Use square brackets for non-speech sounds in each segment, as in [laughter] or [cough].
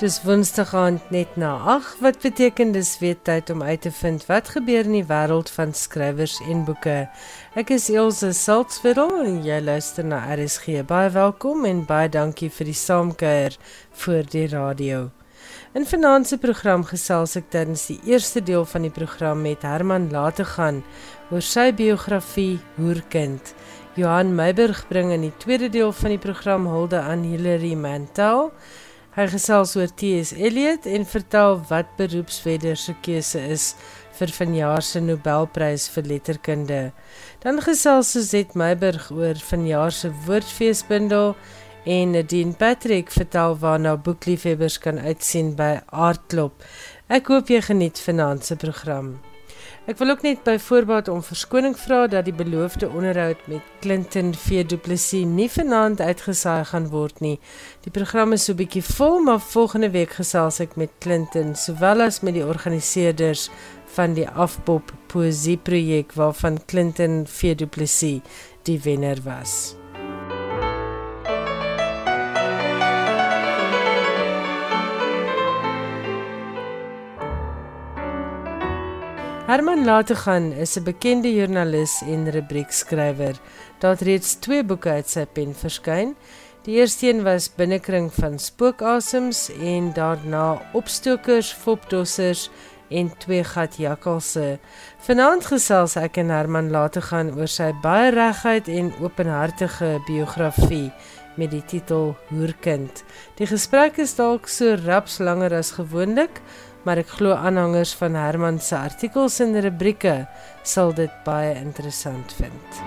Dis Woensdag aand net na 8 wat beteken dis weer tyd om uit te vind wat gebeur in die wêreld van skrywers en boeke. Ek is Elsje Saltzwedel en jy luister na RSG. Baie welkom en baie dankie vir die saamkuier voor die radio. In vanaand se program gesels ek tans die eerste deel van die program met Herman Lategan oor sy biografie Hoerkind. Johan Meiburg bring in die tweede deel van die program hulde aan Hilary Mantel. Hy gesels oor T.S. Eliot en vertel wat beroepswedder se keuse is vir vanjaar se Nobelprys vir letterkunde. Dan gesels Suzette Meiburg oor vanjaar se woordfeesbundel en Nadine Patrick vertel waarna boekliefhebbers kan uitsien by Aardklop. Ek hoop jy geniet vanaand se program. Ek wil ook net by voorbaat om verskoning vra dat die beloofde onderhoud met Clinton V Du Plessis nie vanaand uitgesaai gaan word nie. Die program is so bietjie vol, maar volgende week gesels ek met Clinton sowel as met die organiseerders van die Afpop Poesie projek waarvan Clinton V Du Plessis die wenner was. Herman Lategan is 'n bekende joernalis en rubriekskrywer. Daar het reeds twee boeke uit sy pen verskyn. Die eerste een was Binnekring van Spookasems en daarna Opstokers, Fopdossers en Twee Gat Jakkalse. Vanaand gesels ek en Herman Lategan oor sy baie regheid en openhartige biografie met die titel Hoerkind. Die gesprek is dalk so raps langer as gewoonlik maar ek glo aanhangers van Herman se artikels en rubrieke sal dit baie interessant vind.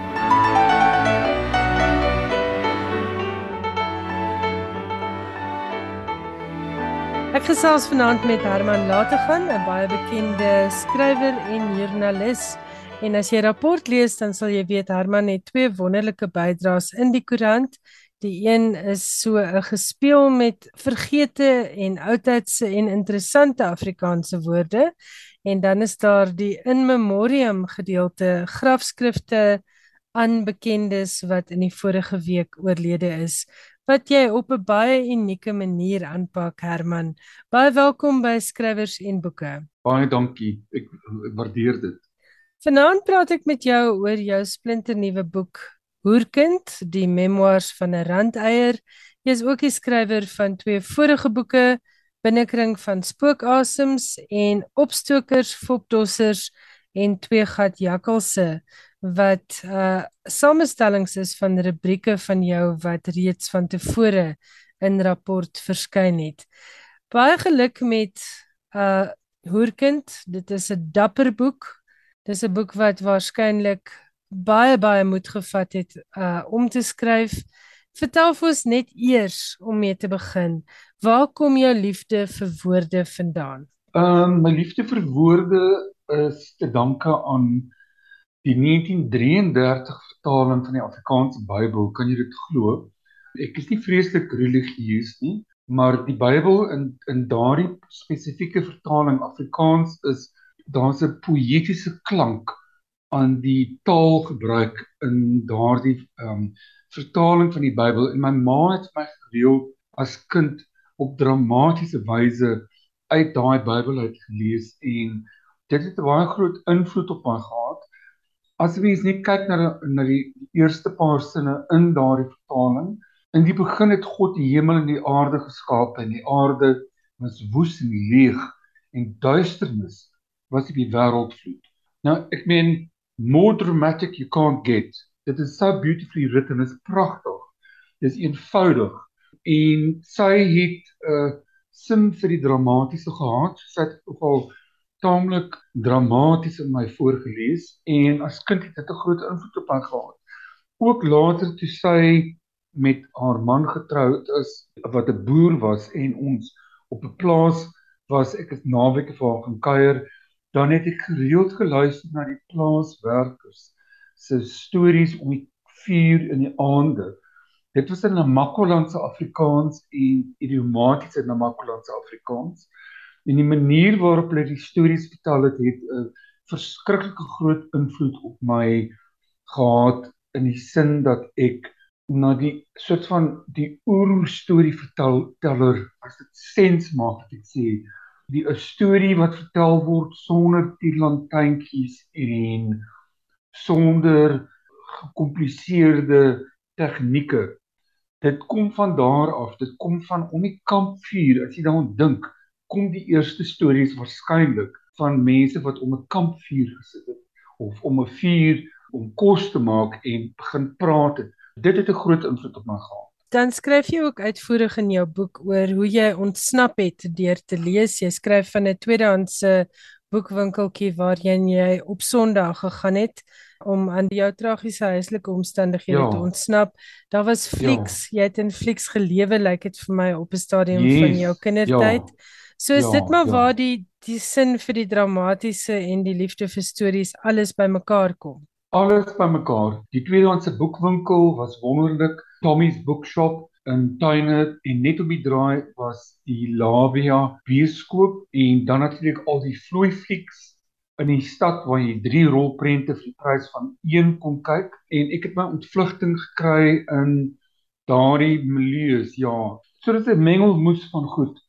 Ek gesels vanaand met Herman Lategan, 'n baie bekende skrywer en joernalis. En as jy rapport lees, dan sal jy weet Herman het twee wonderlike bydraes in die koerant. Die een is so 'n gespeel met vergete en oudtydse en interessante Afrikaanse woorde en dan is daar die in memoriam gedeelte grafskrifte aan bekendes wat in die vorige week oorlede is wat jy op 'n baie unieke manier aanpak Herman. Baie welkom by Skrywers en Boeke. Baie dankie. Ek, ek waardeer dit. Vanaand praat ek met jou oor jou splinternuwe boek Hoerkind, die memoirs van 'n randeier. Hy is ook die skrywer van twee vorige boeke, Binnekring van Spookasems en Opstokers, Fopdossers en Twee Gat Jakkalse wat uh samestellings is van rubrieke van jou wat reeds van tevore in rapport verskyn het. Baie geluk met uh Hoerkind. Dit is 'n dapper boek. Dis 'n boek wat waarskynlik baie baie moed gevat het uh om te skryf. Vertel vir ons net eers om mee te begin. Waar kom jou liefde vir woorde vandaan? Ehm um, my liefde vir woorde is te danke aan die 1933 vertaling van die Afrikaanse Bybel. Kan jy dit glo? Ek is nie vreeslik religieus nie, maar die Bybel in in daardie spesifieke vertaling Afrikaans is daar's 'n poëtiese klank aan die taalgebruik in daardie ehm um, vertaling van die Bybel en my ma het my gereeld as kind op dramatiese wyse uit daai Bybel uit gelees en dit het 'n baie groot invloed op my gehad. As jy net kyk na die, na die eerste paar sinne in daardie vertaling, in die begin het God die hemel en die aarde geskaap en die aarde was woes en leeg en duisternis was op die wêreld vloed. Nou ek meen more dramatic you can't get. Dit is so beautifully written, dit is pragtig. Dit is eenvoudig en sy het 'n uh, sin vir die dramatiese gehad. Sy het nogal taamlik dramaties in my voorgeles en as kind het dit 'n groot invloed op my gehad. Ook later toe sy met haar man getroud is wat 'n boer was en ons op 'n plaas was ek het naweke vir haar gaan kuier dan het ek gereeld geluister na die plaaswerkers se stories om die vuur in die aande. Dit was in Namakolandse Afrikaans en idiomatiese Namakolandse Afrikaans. En die manier waarop hulle die stories vertel het, het 'n verskriklike groot invloed op my gehad in die sin dat ek na die soort van die oer storie verteller as dit sens maak wat ek sê die 'n storie wat vertel word sonder tierlantuintjies en sonder gekompliseerde tegnieke dit kom van daar af dit kom van om die kampvuur as jy daaraan dink kom die eerste stories waarskynlik van mense wat om 'n kampvuur gesit het of om 'n vuur om kos te maak en begin praat het. Dit het 'n groot invloed op my gehad. Dan skryf jy ook uitvoerig in jou boek oor hoe jy ontsnap het deur te lees. Jy skryf van 'n tweedehandse boekwinkeltjie waarheen jy op Sondag gegaan het om aan jou tragiese huislike omstandighede ja. te ontsnap. Daar was Flix, ja. jy het in Flix gelewe, lyk like dit vir my op 'n stadium yes. van jou kindertyd. Ja. So is ja, dit maar ja. waar die die sin vir die dramatiese en die liefde vir stories alles bymekaar kom alles bymekaar. Die tweedehandse boekwinkel was wonderlik. Tommy's Bookshop in Tuine en net op die draai was die Lavia bioskoop en dan natuurlik al die vloei flieks in die stad waar jy drie rolprente vir die prys van een kon kyk. En ek het my ontvlugting gekry in daardie milieus ja. So dit 'n mengelmoes van goed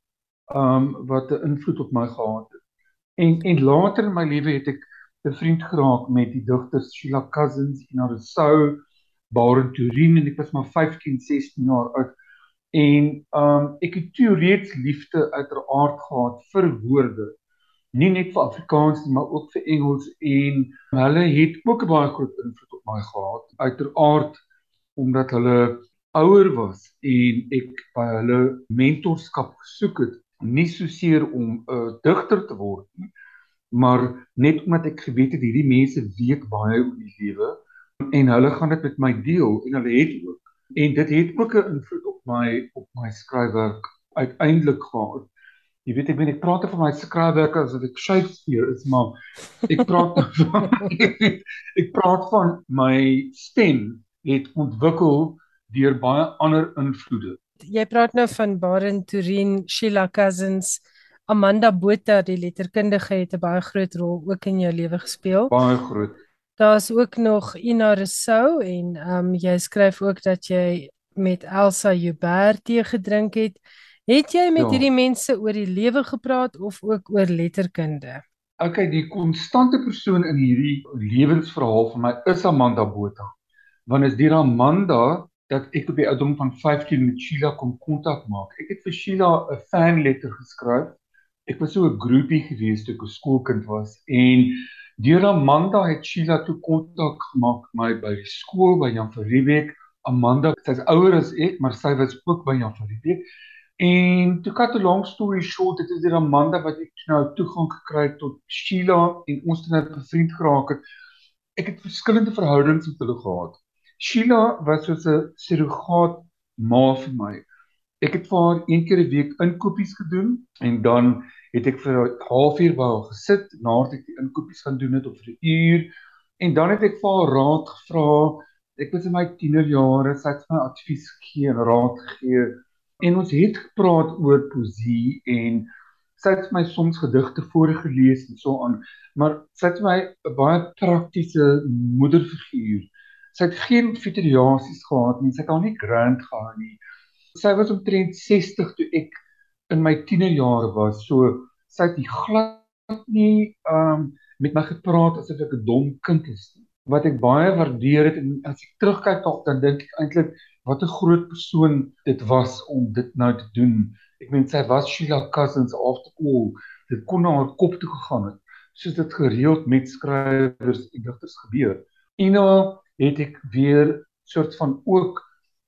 um wat 'n invloed op my gehad het. En en later in my lewe het ek bevriend geraak met die digters Sheila Cousins en Rousseau, Baron Turin en ek was maar 15, 16 jaar oud. En um ek het reeds liefde uiteraard gehad vir woorde. Nie net vir Afrikaans nie, maar ook vir Engels en hulle het ook baie groot invloed op my gehad. Uiteraard omdat hulle ouer was en ek by hulle mentorskap gesoek het, nie so seer om 'n uh, digter te word nie, maar net omdat ek geweet het hierdie mense weet baie oor die lewe en hulle gaan dit met my deel en hulle het ook en dit het ook 'n invloed op my op my skryfwerk uiteindelik gehad. Jy weet ek weet ek praat van my skryfwerk as ek Shakespeare is maar ek praat [laughs] van ek praat van my stem het ontwikkel deur baie ander invloede. Jy praat nou van Baron Turin, Sheila Cousins, Amanda Botha, die letterkundige, het 'n baie groot rol ook in jou lewe gespeel. Baie groot. Daar's ook nog Ina Rousseau en ehm um, jy skryf ook dat jy met Elsa Joubert tee gedrink het. Het jy met ja. hierdie mense oor die lewe gepraat of ook oor letterkunde? Okay, die konstante persoon in hierdie lewensverhaal vir my is Amanda Botha. Want is dit Amanda dat ek op die ouderdom van 15 met Sheila kon kontak maak. Ek het vir Sheila 'n fan letter geskryf ek was so 'n groepie gewees toe ek 'n skoolkind was en deur Amanda het Sheila toe kontak gemaak my by die skool by Jan van Riebeeck. Amanda, sy's ouer as ek, maar sy was ook by Jan van Riebeeck. En to cut a long story short, dit is deur Amanda wat ek nou toegang gekry het tot Sheila en ons het net bevriend geraak het. Ek het verskillende verhoudings met hulle gehad. Sheila was soos 'n surrogaat ma vir my. Ek het vir haar een keer 'n week inkopies gedoen en dan het ek vir 'n halfuur by haar gesit nadat ek die inkopies gaan doen het of vir 'n uur en dan het ek vir haar raad gevra. Ek was in my tienerjare, sy het my advies gegee en raad gegee en ons het gepraat oor poesie en sy het my soms gedigte voorgelees en so aan, maar sy het my 'n baie praktiese moederfiguur. Sy het geen filiasies gehad nie, sy het al nie grand gehad nie sy was omtrent 60 toe ek in my tienerjare was. So sy het nie glad nie um met my gepraat asof ek 'n dom kind is nie. Wat ek baie waardeer het en as ek terugkyk dan dan dink ek eintlik wat 'n groot persoon dit was om dit nou te doen. Ek meen sy was Sheila Cousins after all. Dit kon na haar kop toe gegaan het soos dit gereeld met skrywers en digters gebeur. Ina het ek weer soort van ook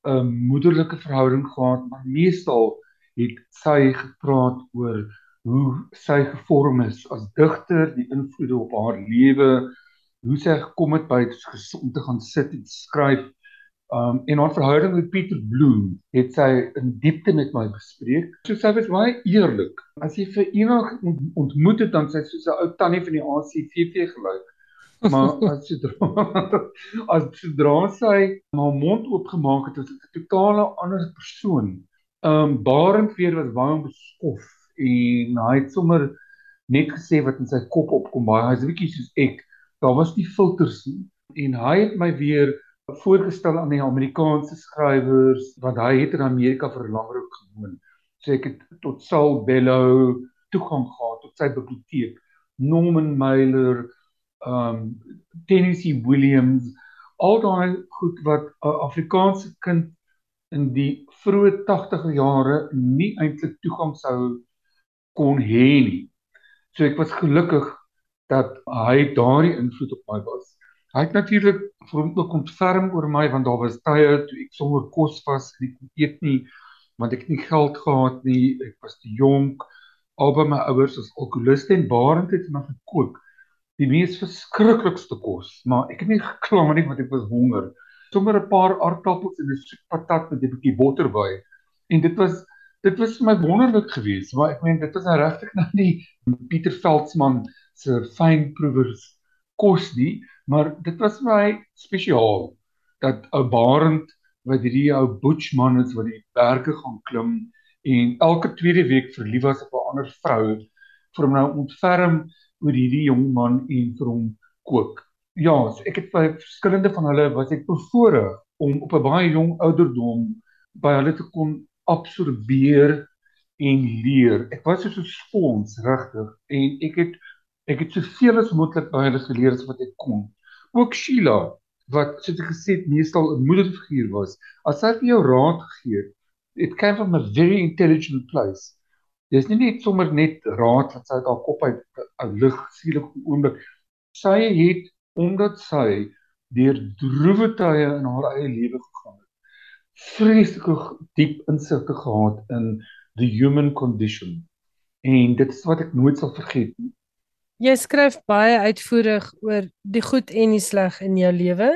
'n moederlike verhouding gehad, maar meestal het sy gepraat oor hoe sy gevorm is as digter, die invloede op haar lewe, hoe sy gekom het by om te gaan sit en skryf. Um en haar verhouding met Pieter Bloem het sy in diepte met my bespreek. So sy was baie eerlik. As jy vir eendag ontmoet het dan sy soos 'n ou tannie van die ACVV gelyk [laughs] maar as sodra [laughs] as sodra sy haar mond oopgemaak het, was dit 'n totale ander persoon. Ehm um, Barend weer was baie beskof en hy het sommer net gesê wat in sy kop opkom baie. Hy's 'n bietjie soos ek. Daar was nie filters nie en hy het my weer voorgestel aan die Amerikaanse skrywers want hy het in Amerika vir langer gewoon. So ek het tot Saul Bellow toegang gehad tot sy biblioteek. Norman Mailer, um Tennessee Williams, al daai goed wat 'n Afrikaanse kind in die vroeë 80er jare nie eintlik toegang sou kon hê nie. So ek was gelukkig dat hy daardie invloed op my was. Hy het natuurlik vir hom ook ontferm oor my want daar was tye toe ek sonder kos was en ek kon eet nie want ek het nie geld gehad nie. Ek was te jonk. Albei my ouers was alkoholiste en Barend het my gekook die mees verskriklikste kos, maar ek het nie gekla nie want ek was honger sommer 'n paar aardappels en 'n soet patat met 'n bietjie botter by. En dit was dit was vir my wonderlik geweest, maar ek meen dit was nou regtig [laughs] nou nie Pieter Veldsmann se fynproevers kos nie, maar dit was vir my spesiaal dat ou Barend wat hierdie ou bushman is wat die berge gaan klim en elke tweede week verlief was op 'n ander vrou vir hom nou ontferm oor hierdie jong man en vir hom kook ja, so ek het by verskillende van hulle was ek bevoorreg om op 'n baie jong ouderdom by hulle te kon absorbeer en leer. Ek was so 'n spons regtig en ek het ek het soveel as moontlik by hulle geleer as wat ek kon. Ook Sheila wat soos ek gesê het meestal 'n moederfiguur was. As sy vir jou raad gegee het, it came from a very intelligent place. Dis nie net sommer net raad wat sy uit haar kop uit lig sielik oomblik. Sy het omdat sy deur droewe tye in haar eie lewe gegaan het. Vreeslike diep insigte gehad in the human condition. En dit is wat ek nooit sal vergeet nie. Jy skryf baie uitvoerig oor die goed en die sleg in jou lewe.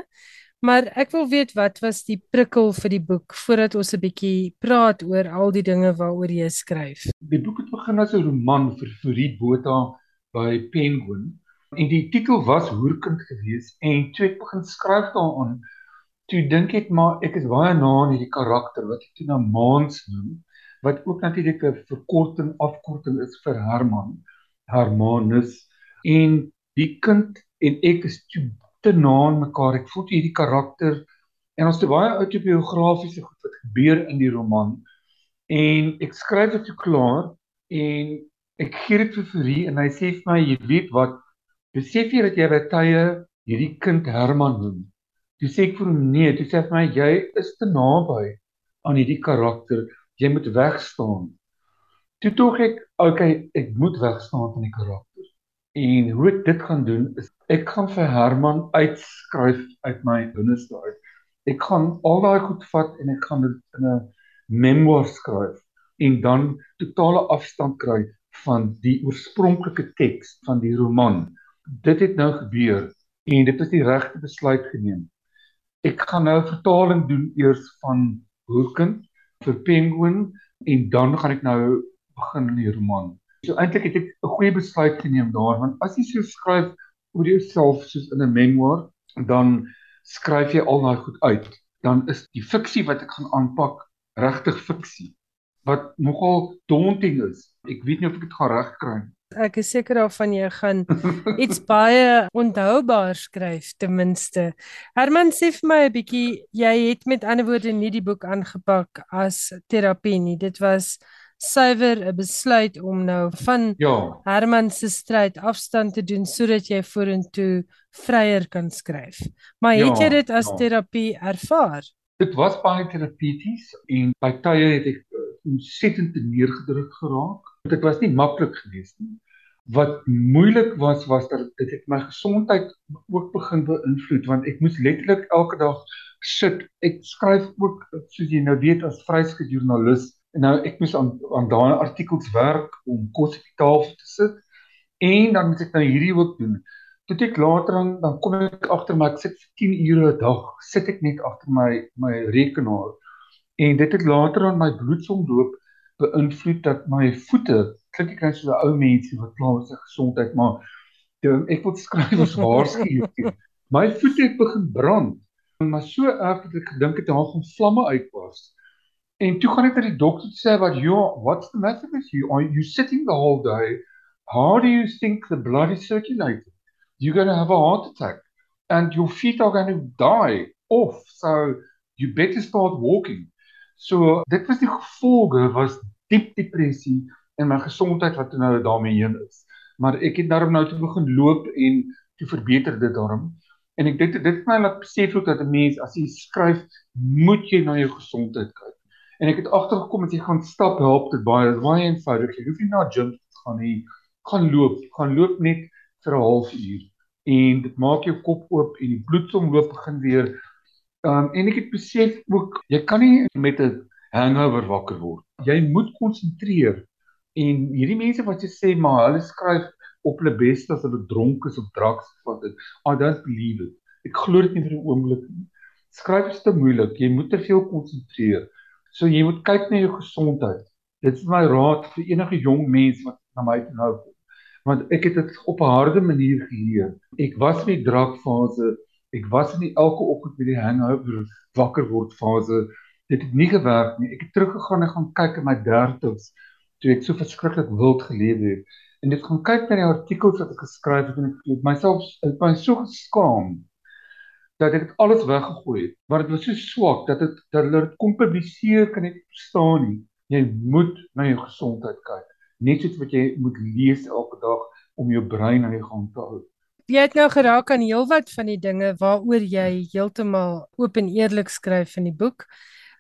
Maar ek wil weet wat was die prikkel vir die boek voordat ons 'n bietjie praat oor al die dinge waaroor jy skryf. Die boek het begin as 'n roman vir Fourie Botha by Penguin En die titel was Hoerkind gewees en toe ek begin skryf daaraan, toe dink ek maar ek is baie na aan hierdie karakter wat ek toe nou Maans noem, wat ook natuurlik 'n verkorting afkorting is vir Herman, Hermanus en die kind en ek is toe te na aan mekaar. Ek voel hierdie karakter en ons het baie autobiografiese goed wat gebeur in die roman en ek skryf dit toe klaar en ek gee dit vir Fourie en hy sê vir my jy weet wat besef jy dat jy by tye hierdie kind Herman noem? Toe sê ek vir hom nee, toe sê hy vir my jy is te naby aan hierdie karakter. Jy moet wegstaan. Toe tog ek, okay, ek moet wegstaan van die karakter. En hoe ek dit gaan doen is ek gaan vir Herman uitskryf uit my binneste uit. Ek gaan al daai goed vat en ek gaan dit in 'n memoir skryf en dan totale afstand kry van die oorspronklike teks van die roman dit het nou gebeur en dit is die regte besluit geneem. Ek gaan nou 'n vertaling doen eers van Hoerkind vir Penguin en dan gaan ek nou begin in die roman. So eintlik het ek 'n goeie besluit geneem daar want as jy so skryf oor jouself soos in 'n memoir, dan skryf jy al daai goed uit. Dan is die fiksie wat ek gaan aanpak regtig fiksie wat nogal daunting is. Ek weet nie of ek dit gaan regkry nie. Ek is seker daarvan jy gaan [laughs] iets baie onthoubaar skryf ten minste. Herman sê vir my 'n bietjie jy het met ander woorde nie die boek aangepak as terapie nie. Dit was suiwer 'n besluit om nou van ja. Herman se stryd afstand te doen sodat jy vorentoe vryer kan skryf. Maar het ja, jy dit as ja. terapie ervaar? Dit was baie terapeuties en by tye het ek uh, ontsettend neergedruk geraak dit was nie maklik geweest nie. Wat moeilik was was dat dit het my gesondheid ook begin beïnvloed want ek moes letterlik elke dag sit. Ek skryf ook soos jy nou weet as vryskut joernalis en nou ek moes aan aan daai artikels werk om kos op die tafel te sit en dan moet ek nou hierdie ook doen. Tot ek later dan dan kom ek agter maar ek sit vir 10 ure 'n dag sit ek net agter my my rekenaar en dit het later aan my bloedsomloop beïnvloed dat my voete klink ek nou so 'n ou mensie wat klaar is met gesondheid maar ek wil skryf as waarskuwing [laughs] my voete het begin brand maar so erg dat ek gedink het daar gaan vlamme uitbars en toe gaan ek na die dokter sê wat you what's the matter with you are you sitting the whole day how do you think the blood is circulating you're going to have a heart attack and your feet are going to die off. So you better start walking. So dit was die gevolge was diep depressie en my gesondheid wat nou daarmee heen is. Maar ek het daarom nou toe begin loop en toe verbeter dit daarom. En ek dit dit my laat besef ook dat 'n mens as jy skryf, moet jy na jou gesondheid kyk. En ek het agtergekom as jy gaan stap help dit baie baie eenvoudig. Jy hoef nie na gym te gaan nie. Gaan loop, gaan loop net vir 'n halfuur en dit maak jou kop oop en die bloedsomloop begin weer. Um en ek het besef ook jy kan nie met 'n hangover wakker word. Jy moet konsentreer. En hierdie mense wat jy sê maar hulle skryf op hulle beste as hulle dronk is of drugs vat dit. I don't believe it. Ek glo dit nie vir 'n oomblik nie. Skryf is te moeilik. Jy moet te veel konsentreer. So jy moet kyk na jou gesondheid. Dit is my raad vir enige jong mens wat na my toe nou kom. Want ek het dit op 'n harde manier geleer. Ek was in die drakfase. Ek was in die elke oggend met die hangover wakker word fase. Dit het nie gewerk nie. Ek het teruggegaan en gaan kyk in my 30's toe ek so verskriklik wild geleef het. En dit gaan kyk na die artikels wat ek geskryf het en ek het myself ek my so geskaam dat ek alles weggegooi het. Want dit was so swak dat dit dat hulle dit kom publiseer kan ek verstaan nie. Jy moet na jou gesondheid kyk. Net soos wat jy moet lees elke dag om jou brein aan die gang te hou jy het nou geraak aan heelwat van die dinge waaroor jy heeltemal oop en eerlik skryf in die boek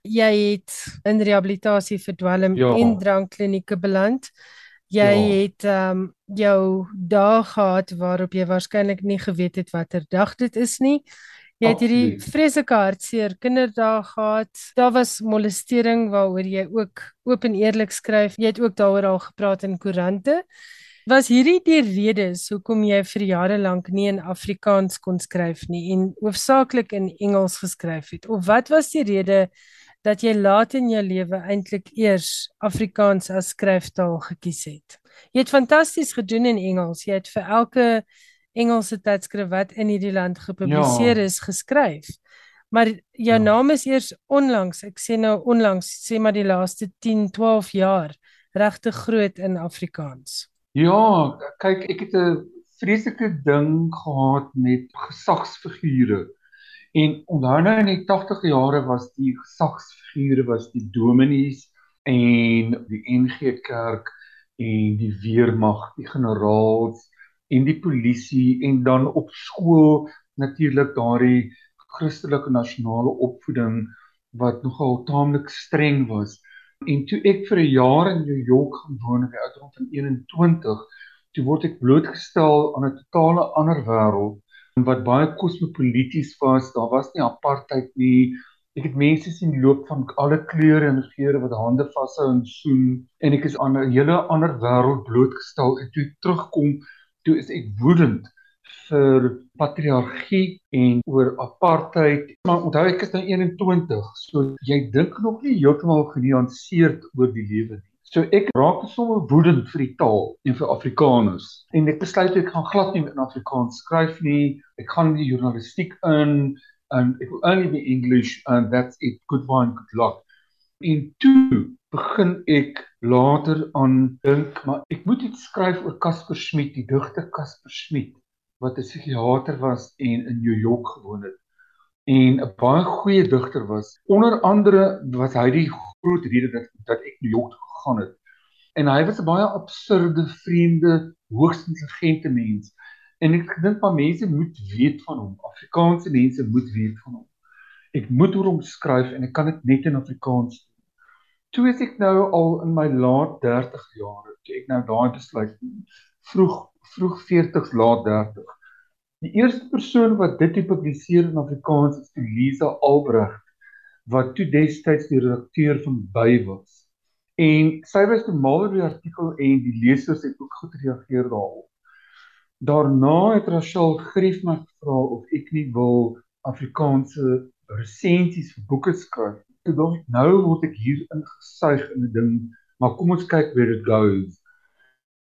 jy het in rehabilitasie vir dwelm ja. en drankklinieke beland Jy ja. het ehm um, jou dae gehad waarop jy waarskynlik nie geweet het watter dag dit is nie. Jy het hierdie vreeslike hartseer kinderdae gehad. Daar was molestering waaroor jy ook oop en eerlik skryf. Jy het ook daaroor al gepraat in koerante. Was hierdie die redes hoekom jy vir jare lank nie in Afrikaans kon skryf nie en hoofsaaklik in Engels geskryf het? Of wat was die rede dat jy laat in jou lewe eintlik eers Afrikaans as skryftaal gekies het. Jy het fantasties gedoen in Engels. Jy het vir elke Engelse tydskrif wat in hierdie land gepubliseer ja. is geskryf. Maar jou ja. naam is eers onlangs, ek sê nou onlangs, sê maar die laaste 10, 12 jaar regtig groot in Afrikaans. Ja, kyk, ek het 'n vreeslike ding gehad met gesagsfigure. En onthou nou in die 80e jare was die gesagsfigure was die dominees en die NG Kerk en die weermag, die generaals en die polisie en dan op skool natuurlik daardie Christelike nasionale opvoeding wat nogal taamlik streng was. En toe ek vir 'n jaar in New York gaan woon op die ouderdom van 21, toe word ek blootgestel aan 'n totale ander wêreld wat baie kosmopolities was. Daar was nie apartheid nie. Ek het mense sien loop van alle kleure en geure wat hande vashou en soen en ek is aan 'n hele ander wêreld blootgestel en toe terugkom, toe is ek woedend vir patriargie en oor apartheid. Maar onthou ek is nou 21, so jy dink nog nie heeltemal genuanceerd oor die lewe nie. So ek raak sommer woedend vir die taal en vir Afrikaners en ek besluit ek gaan glad nie in Afrikaans skryf nie. Ek gaan in die journalistiek in and it will only be English and that's it goodbye and good luck. En toe begin ek later aan dink maar ek moet iets skryf oor Casper Smit, die digter Casper Smit wat 'n psigiater was en in New York gewoon het en 'n baie goeie digter was. Onder andere was hy die groot rede dat dat ek New York gegaan het. En hy was 'n baie absurde, vreemde, hoogs intelligente mens. En ek dink maar mense moet weet van hom. Afrikaanse mense moet weet van hom. Ek moet oor hom skryf en ek kan dit net in Afrikaans doen. Toe is ek nou al in my laat 30 jare, toe ek nou daai besluit vroeg vroeg 40s laat 30. Die eerste persoon wat dit gepubliseer in Afrikaans is Lisa Albrecht wat toe destyds die redakteur van By was. En sy was te mal oor die artikel en die lesers het ook goed reageer daarop. Daarna het Rachel Grief my gevra of ek nie wil Afrikaanse resensies vir boeke skryf. Ek dink nou word ek hier ingesuig in 'n ding, maar kom ons kyk where it goes.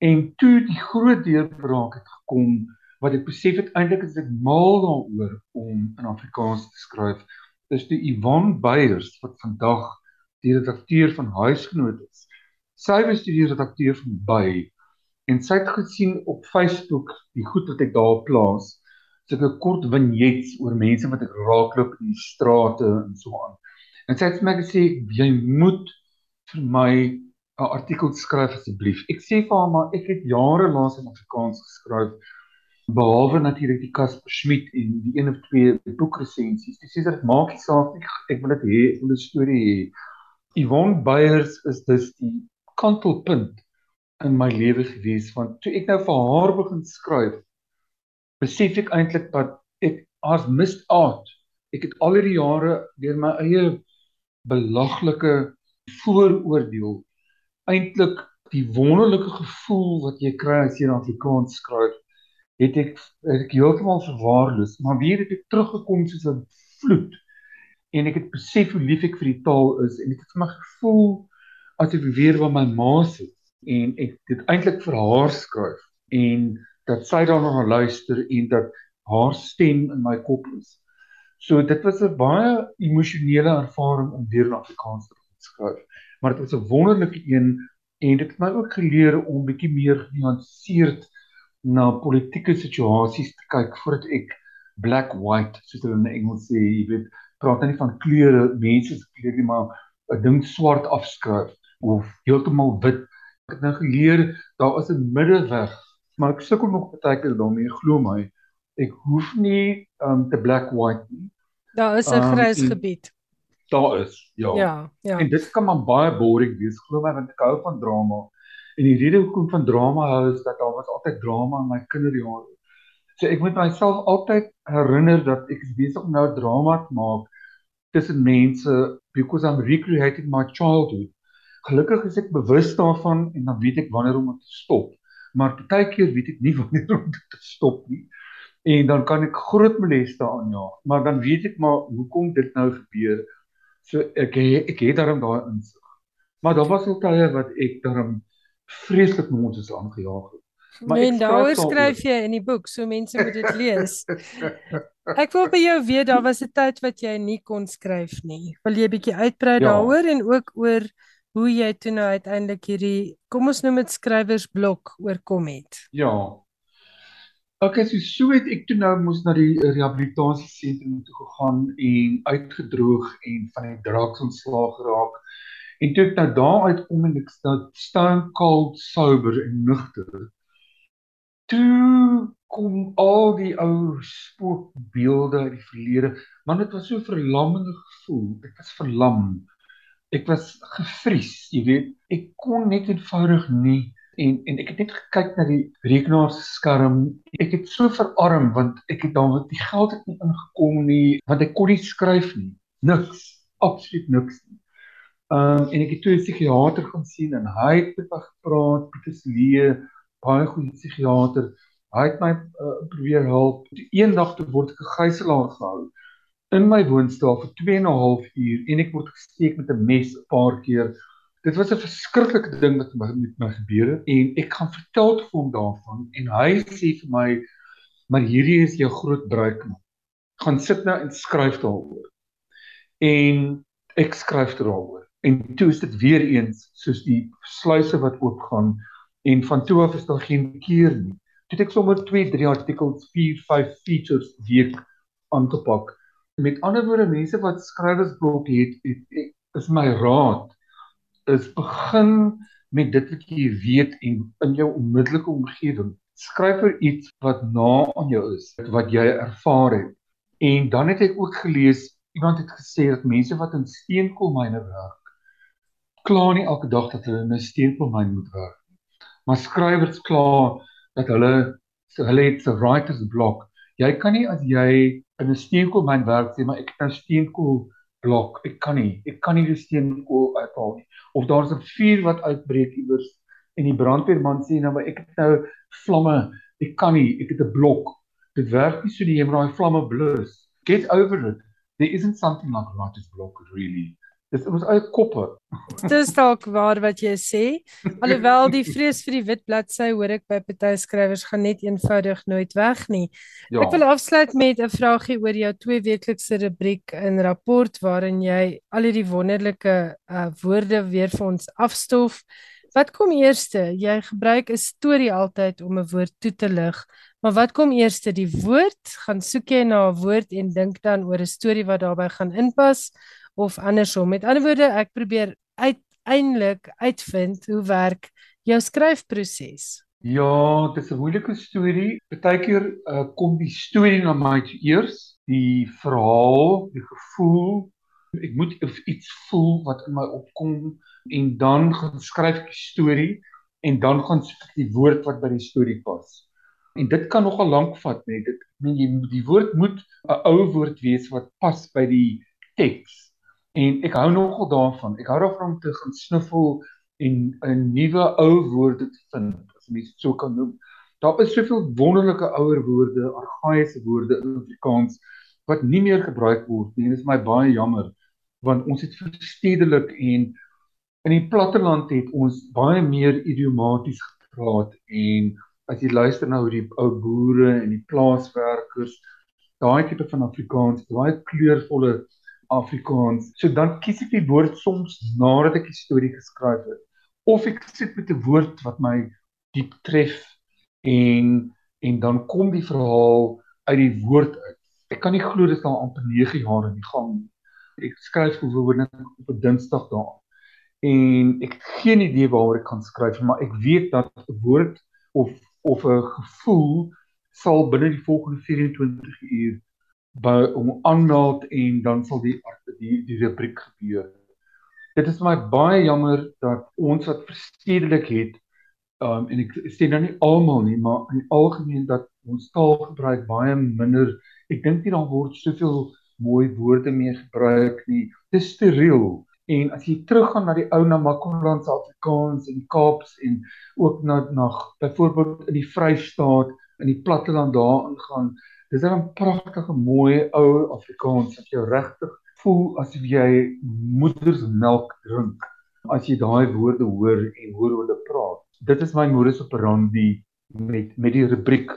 En toe die groot deurbraak het gekom wat ek besef het eintlik is ek mal daaroor om in Afrikaans te skryf. Dis die Yvonne Beyers wat vandag die redakteur van Huisgenoot is. Sy was die redakteur van By en sy het gesien op Facebook die goed wat ek daar plaas sulke kort vignettes oor mense wat ek raakloop in die strate en so aan. En sy het vir my gesê jy moet vir my 'n artikel skryf asseblief. Ek sê vir haar maar ek het jare lank in Afrikaans geskryf behalwe natuurlik die Casper Schmidt en die een of twee boekresensies. Dis sê dit maak nie saak nie. Ek wil dit hê, ek wil 'n storie hê. Yvonne Beyers is dus die kantelpunt in my lewe gewees want toe ek nou vir haar begin skryf, besef ek eintlik dat ek as missed out. Ek het al hierdie jare deur my eie belaglike vooroordeel eintlik die wonderlike gevoel wat jy kry as jy in Afrikaans skryf het ek het ek heeltemal verwaarloos, maar weer het ek teruggekom soos 'n vloed. En ek het besef hoe lief ek vir die taal is en ek het vir my gevoel as ek weer by my ma sit en ek dit eintlik vir haar skryf en dat sy daarna gaan luister en dat haar stem in my kop is. So dit was 'n baie emosionele ervaring om weer in Afrikaans te skryf. Maar dit was 'n wonderlike een en dit het my ook geleer om bietjie meer genuanceerd na politieke situasies te kyk voordat ek black white soos hulle in Engels sê, jy weet, praat nie van kleure, mense se kleure nie, maar 'n ding swart afskryf of heeltemal wit. Ek het nou geleer daar is 'n middeweg, maar ek sukkel nog baie keer daarmee, glo my. Ek hoef nie um te black white nie. Daar is 'n um, grys gebied. Daar is, ja. Ja, ja. En dit kan maar baie boring wees, glo my, want ek hou van drama. En die rede hoekom van drama hou is dat daar was altyd drama in my kinderjare. So ek moet myself altyd herinner dat ek besig om nou drama te maak tussen mense because I'm recreating my childhood. Gelukkig is ek bewus daarvan en dan weet ek wanneer om te stop. Maar partykeer weet ek nie [laughs] wanneer om te stop nie. En dan kan ek groot moleste aanjaag, maar dan weet ek maar hoekom dit nou gebeur. So ek ek het daarom daai insig. Maar daar was al tye wat ek daarom vreeslik met ons is aangejaag. Maar nee, daaroor skryf jy in die boek, so mense moet dit lees. Ek wil by jou weet, daar was 'n tyd wat jy nie kon skryf nie. Wil jy 'n bietjie uitbrei ja. daaroor en ook oor hoe jy toe nou uiteindelik hierdie kom ons noem dit skrywersblok oorkom het? Ja. Okay, so so het ek toe nou moes na die rehabilitasiesentrum toe gegaan en uitgedroog en van die draak ontslaag geraak En toe ek nou daar uitkom en ek staan cold sober en nugter. Toe kom al die ou spookbeelde uit die verlede, want dit was so verlammende gevoel. Ek was verlam. Ek was gefries, jy weet. Ek kon net eenvoudig nie en en ek het net gekyk na die rekenaarskerm. Ek het so verarm want ek het dan die geld het nie ingekom nie, want ek kon nie skryf nie. Niks, absoluut niks nie. Um en ek het toe 'n psigiater gaan sien en hy het met my gepraat, Pieter Lee, baie goeie psigiater. Hy het my uh, probeer help. Eendag toe word ek gegijslaar gehou in my woonstel vir 2 en 'n half uur en ek word gesteek met 'n mes 'n paar keer. Dit was 'n verskriklike ding wat met, my gebeur het en ek gaan vertel te hom daarvan en hy sê vir my maar hierdie is jou groot breek. Gaan sit nou en skryf daaroor. En ek skryf daaroor en toe is dit weer eens soos die sluise wat oopgaan en van toe af is daar geen keer nie. Toe het ek sommer 2, 3 artikels, 4, 5 features week aangepak. Met ander woorde, mense wat skrywersblok het, het, het is my raad is begin met dit wat jy weet en in jou onmiddellike omgewing. Skryf oor iets wat na aan jou is, wat jy ervaar het. En dan het ek ook gelees iemand het gesê dat mense wat in steenkoolmyne werk kla nie elke dag dat hulle in 'n steenkoolmyn moet werk nie. Maar skrywers kla dat hulle hulle het 'n writer's block. Jy kan nie as jy in 'n steenkoolmyn werk sê maar ek het 'n steenkool blok. Ek kan nie. Ek kan nie die steenkool uithaal nie. Of daar's 'n vuur wat uitbreek iewers en die brandweerman sê nou maar ek het nou vlamme. Ek kan nie. Ek het 'n blok. Dit werk nie so die moet daai vlamme blus. Get over it. There isn't something like writer's block really. Dis ons eie koppe. Dis dalk waar wat jy sê. Alhoewel die vrees vir die wit bladsy hoor ek by party skrywers gaan net eenvoudig nooit weg nie. Ja. Ek wil afsluit met 'n vraagie oor jou twee weeklikse rubriek in rapport waarin jy al hierdie wonderlike uh, woorde weer vir ons afstof. Wat kom eerste? Jy gebruik 'n storie altyd om 'n woord toe te lig. Maar wat kom eers, die woord? Gaan soek jy na 'n woord en dink dan oor 'n storie wat daarbey gaan inpas of andersom? Met ander woorde, ek probeer uiteindelik uitvind hoe werk jou skryfproses. Ja, dit is 'n moeilike storie. Partykeer uh, kom die storie na my eers, die verhaal, die gevoel. Ek moet iets voel wat in my opkom en dan gaan skryf ek die storie en dan gaan ek die woord wat by die storie pas. En dit kan nogal lank vat, net dit meen jy die woord moet 'n ou woord wees wat pas by die teks. En ek hou nogal daarvan. Ek hou daarvan om te gaan snuffel en 'n nuwe ou woorde te vind, as mens dit so kan noem. Daar is soveel wonderlike ouer woorde, argaïese woorde in Afrikaans wat nie meer gebruik word nie. Dit is my baie jammer want ons het verstedelik en in die platteland het ons baie meer idiomaties gepraat en as jy luister na hoe die ou boere en die plaaswerkers daai tipe van Afrikaans, daai kleurvolle Afrikaans. So dan kies ek die woord soms nadat ek die storie geskryf het of ek sit met 'n woord wat my diep tref en en dan kom die verhaal uit die woord uit. Ek kan nie glo dit is al amper 9 jaar in die gang. Ek skryf gewoonlik op 'n Dinsdag daar. En ek het geen idee waaroor ek kan skryf, maar ek weet dat 'n woord of of 'n gevoel sal binne die volgende 24 uur by om aanmeld en dan sal die die die rubriek gebeur. Dit is my baie jammer dat ons wat verstedelik het um, en ek sê nou nie almal nie, maar in algemeen dat ons taalgebruik baie minder. Ek dink nie daar word soveel mooi woorde meer gebruik nie. Dis steriel. En as jy teruggaan na die ou Namakoland se Afrikaans en Kaaps en ook na na byvoorbeeld in die Vrystaat in die platteland daar ingaan, dis 'n pragtige mooi ou Afrikaans wat jou regtig voel asof jy moedersmelk drink as jy daai woorde hoor en hoor hoe hulle praat. Dit is my modus operandi met met die rubriek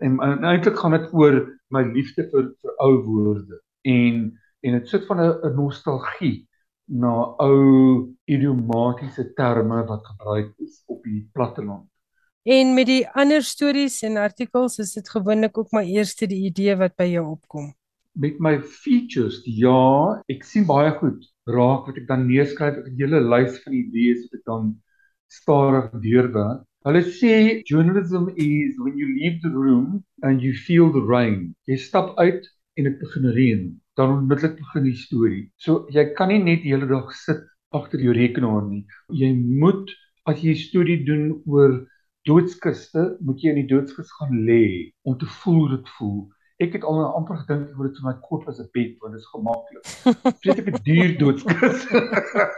en, en eintlik gaan dit oor my liefde vir vir ou woorde en en dit sit van 'n nostalgie na ou idiomatiese terme wat gebruik is op die platteland. En met die ander stories en artikels is dit gewoonlik ook maar eerste die idee wat by jou opkom. Met my features, ja, ek sien baie goed raak wat ek dan neerskryf, 'n hele lys van idees wat ek dan stadig deurwerk. Hulle sê journalism is when you leave the room and you feel the rain. Jy stap uit en dit begin reën dan onmiddellik begin die storie. So jy kan nie net die hele dag sit agter jou rekenaar nie. Jy moet as jy 'n storie doen oor doodskiste, moet jy in die doodskus gaan lê om te voel hoe dit voel. Ek het al amper gedink oor dit vir my kop as 'n bed want dit is gemaklik. Vreet ek 'n duur [laughs] doodskus.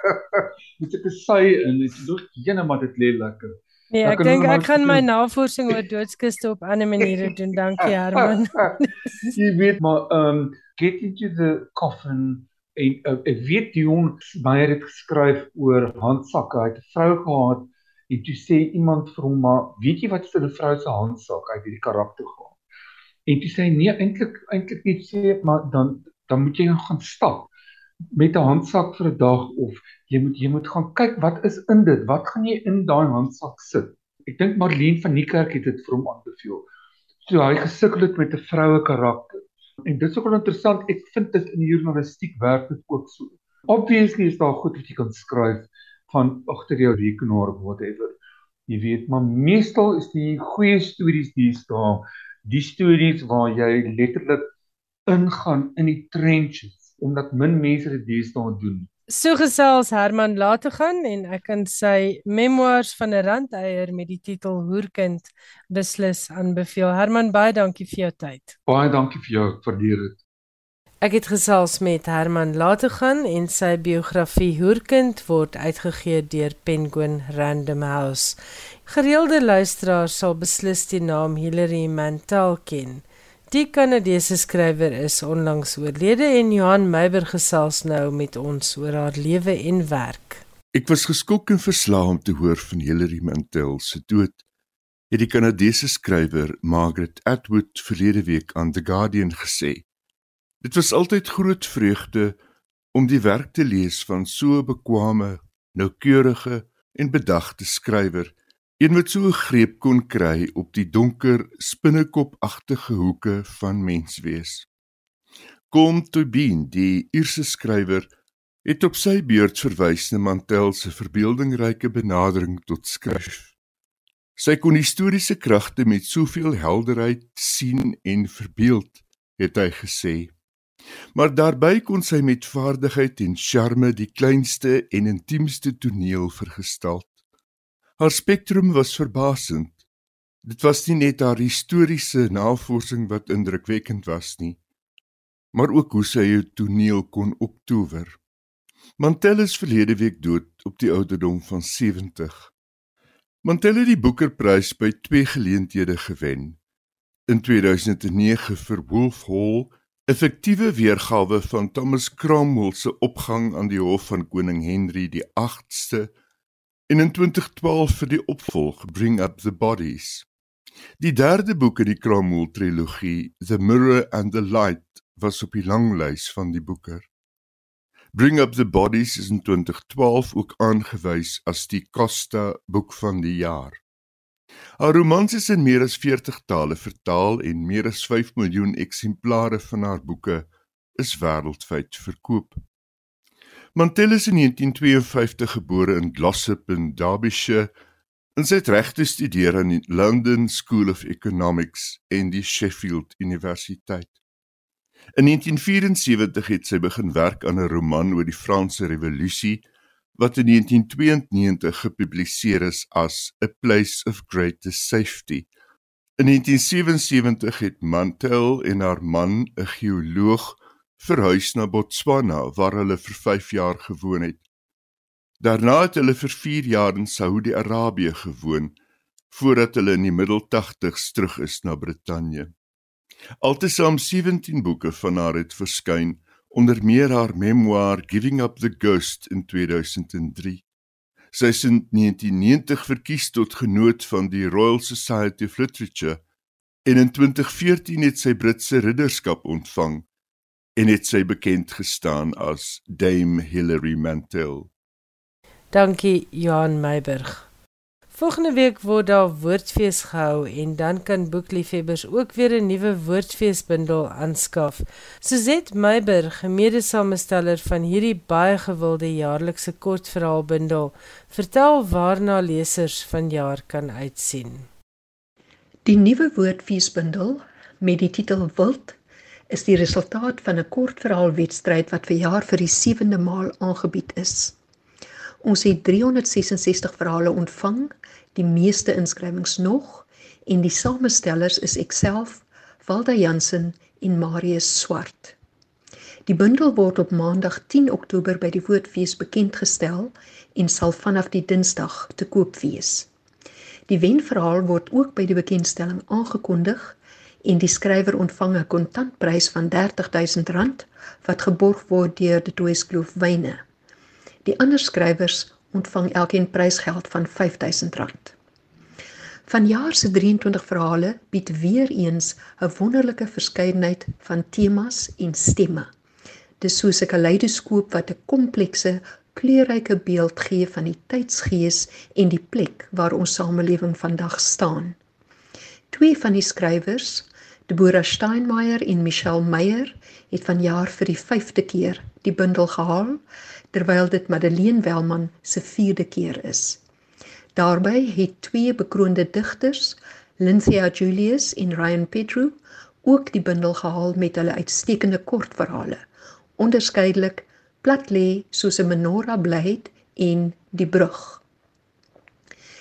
[laughs] Moet ek sy in, dit is nog jene maar dit lê lekker. Nee, ek dink ek gaan my navorsing oor doodskiste op ander maniere doen. Dankie Herman. [laughs] jy weet maar um, get into the coffin en uh, ek weet Dion Meyer het geskryf oor handsakke. Hy het 'n vrou gehad en toe sê iemand vir hom maar weet jy wat is 'n vrou se handsak uit hierdie karakter gaan. En toe sê hy nee eintlik eintlik net sê maar dan dan moet jy gaan stap met 'n handsak vir 'n dag of jy moet jy moet gaan kyk wat is in dit? Wat gaan jy in daai handsak sit? Ek dink Marlene van Niekerk het dit vir hom aanbeveel. So hy gesukkel het met 'n vroue karakter. En dit is ook interessant. Ek vind dit in die journalistiek werk dit ook so. Obviously is daar goed wat jy kan skryf van agter jou rekenaar of whatever. Jy weet, maar meestal is die goeie stories die staan, die stories waar jy letterlik ingaan in die trenches omdat min mense dit deesdae doen. So gesels Herman laat te gaan en ek kan sy memoirs van 'n randeier met die titel Hoerkind beslis aanbeveel. Herman baie dankie vir jou tyd. Baie dankie vir jou, ek waardeer dit. Ek het gesels met Herman laat te gaan en sy biografie Hoerkind word uitgegee deur Penguin Random House. Gereelde luisteraars sal beslis die naam Hilary Mantel ken. Die Kanadese skrywer is onlangs oorlede en Johan Meiber gesels nou met ons oor haar lewe en werk. Ek was geskok en verslae om te hoor van Hilary Mantel se dood. Het die Kanadese skrywer Margaret Atwood verlede week aan The Guardian gesê. Dit was altyd groot vreugde om die werk te lees van so 'n bekwame, noukeurige en bedagte skrywer Een wat so 'n greep kon kry op die donker, spinnekopagtige hoeke van menswees. Kom Tobin, die Ierse skrywer, het op sy beurt verwys na Mantel se verbeeldingryke benadering tot skryf. Sy kon historiese kragte met soveel helderheid sien en verbeeld, het hy gesê. Maar daarbey kon sy met vaardigheid en charme die kleinste en intiemste toneel vergestel. Haar spektrum was verbasend. Dit was nie net haar historiese navorsing wat indrukwekkend was nie, maar ook hoe sy 'n toneel kon optower. Mantel is verlede week dood op die ouderdom van 70. Mantel het die Booker-prys by twee geleenthede gewen. In 2009 vir Wolf Hall, 'n fiktiewe weergawe van Thomas Cromwell se opgang aan die hof van koning Henry die 8ste, en in 2012 vir die opvolg Bring Up the Bodies. Die derde boek in die Cromwell trilogie, The Mirror and the Light, was op die langlys van die Booker. Bring Up the Bodies is in 2012 ook aangewys as die Costa boek van die jaar. Haar romans is in meer as 40 tale vertaal en meer as 5 miljoen eksemplare van haar boeke is wêreldwyd verkoop. Mantell is in 1952 gebore in Glossop in Derbyshire en sy het reg gestudeer aan die London School of Economics en die Sheffield Universiteit. In 1974 het sy begin werk aan 'n roman oor die Franse Revolusie wat in 1992 gepubliseer is as A Place of Greatest Safety. In 1977 het Mantel en haar man, 'n geoloog, verhuis na Botswana waar hulle vir 5 jaar gewoon het. Daarna het hulle vir 4 jaar in Saudi-Arabië gewoon voordat hulle in die middel 80's terug is na Brittanje. Altesaam 17 boeke van haar het verskyn, onder meer haar memoir Giving Up the Ghost in 2003. Sy is in 1990 verkies tot genoot van die Royal Society of Literature en in 2014 het sy Britse ridderskap ontvang en het sy bekend gestaan as Dame Hilary Mantel. Dankie Johan Meiburg. Volgende week word daar woordfees gehou en dan kan boekliefhebbers ook weer 'n nuwe woordfeesbundel aanskaf. Suzet Meiburg, mede-samesteller van hierdie baie gewilde jaarlikse kortverhaalbundel, vertel waarna lesers vanjaar kan uitsien. Die nuwe woordfeesbundel met die titel Wild is die resultaat van 'n kortverhaalwedstryd wat verjaar vir die 7de maal aangebied is. Ons het 366 verhale ontvang, die meeste inskrywings nog en die samestellers is ekself, Walda Jansen en Marius Swart. Die bundel word op Maandag 10 Oktober by die Woordfees bekend gestel en sal vanaf die Dinsdag te koop wees. Die wenverhaal word ook by die bekendstelling aangekondig en die skrywer ontvang 'n kontantprys van R30000 wat geborg word deur die Toeskloof Wyne. Die ander skrywers ontvang elkeen prysgeld van R5000. Vanjaar se 23 verhale bied weer eens 'n wonderlike verskeidenheid van temas en stemme. Dis soos 'n kaleidoskoop wat 'n komplekse, kleurryke beeld gee van die tydsgees en die plek waar ons samelewing vandag staan. Twee van die skrywers, Deborah Steinmeier en Michelle Meyer, het vanjaar vir die 5de keer die bundel gehaal terwyl dit Madeleine Welman se 4de keer is. Daarby het twee bekroonde digters, Lynthia Julius en Ryan Petru, ook die bundel gehaal met hulle uitstekende kortverhale, onderskeidelik Plat lê soos 'n menorah blyheid en Die brug.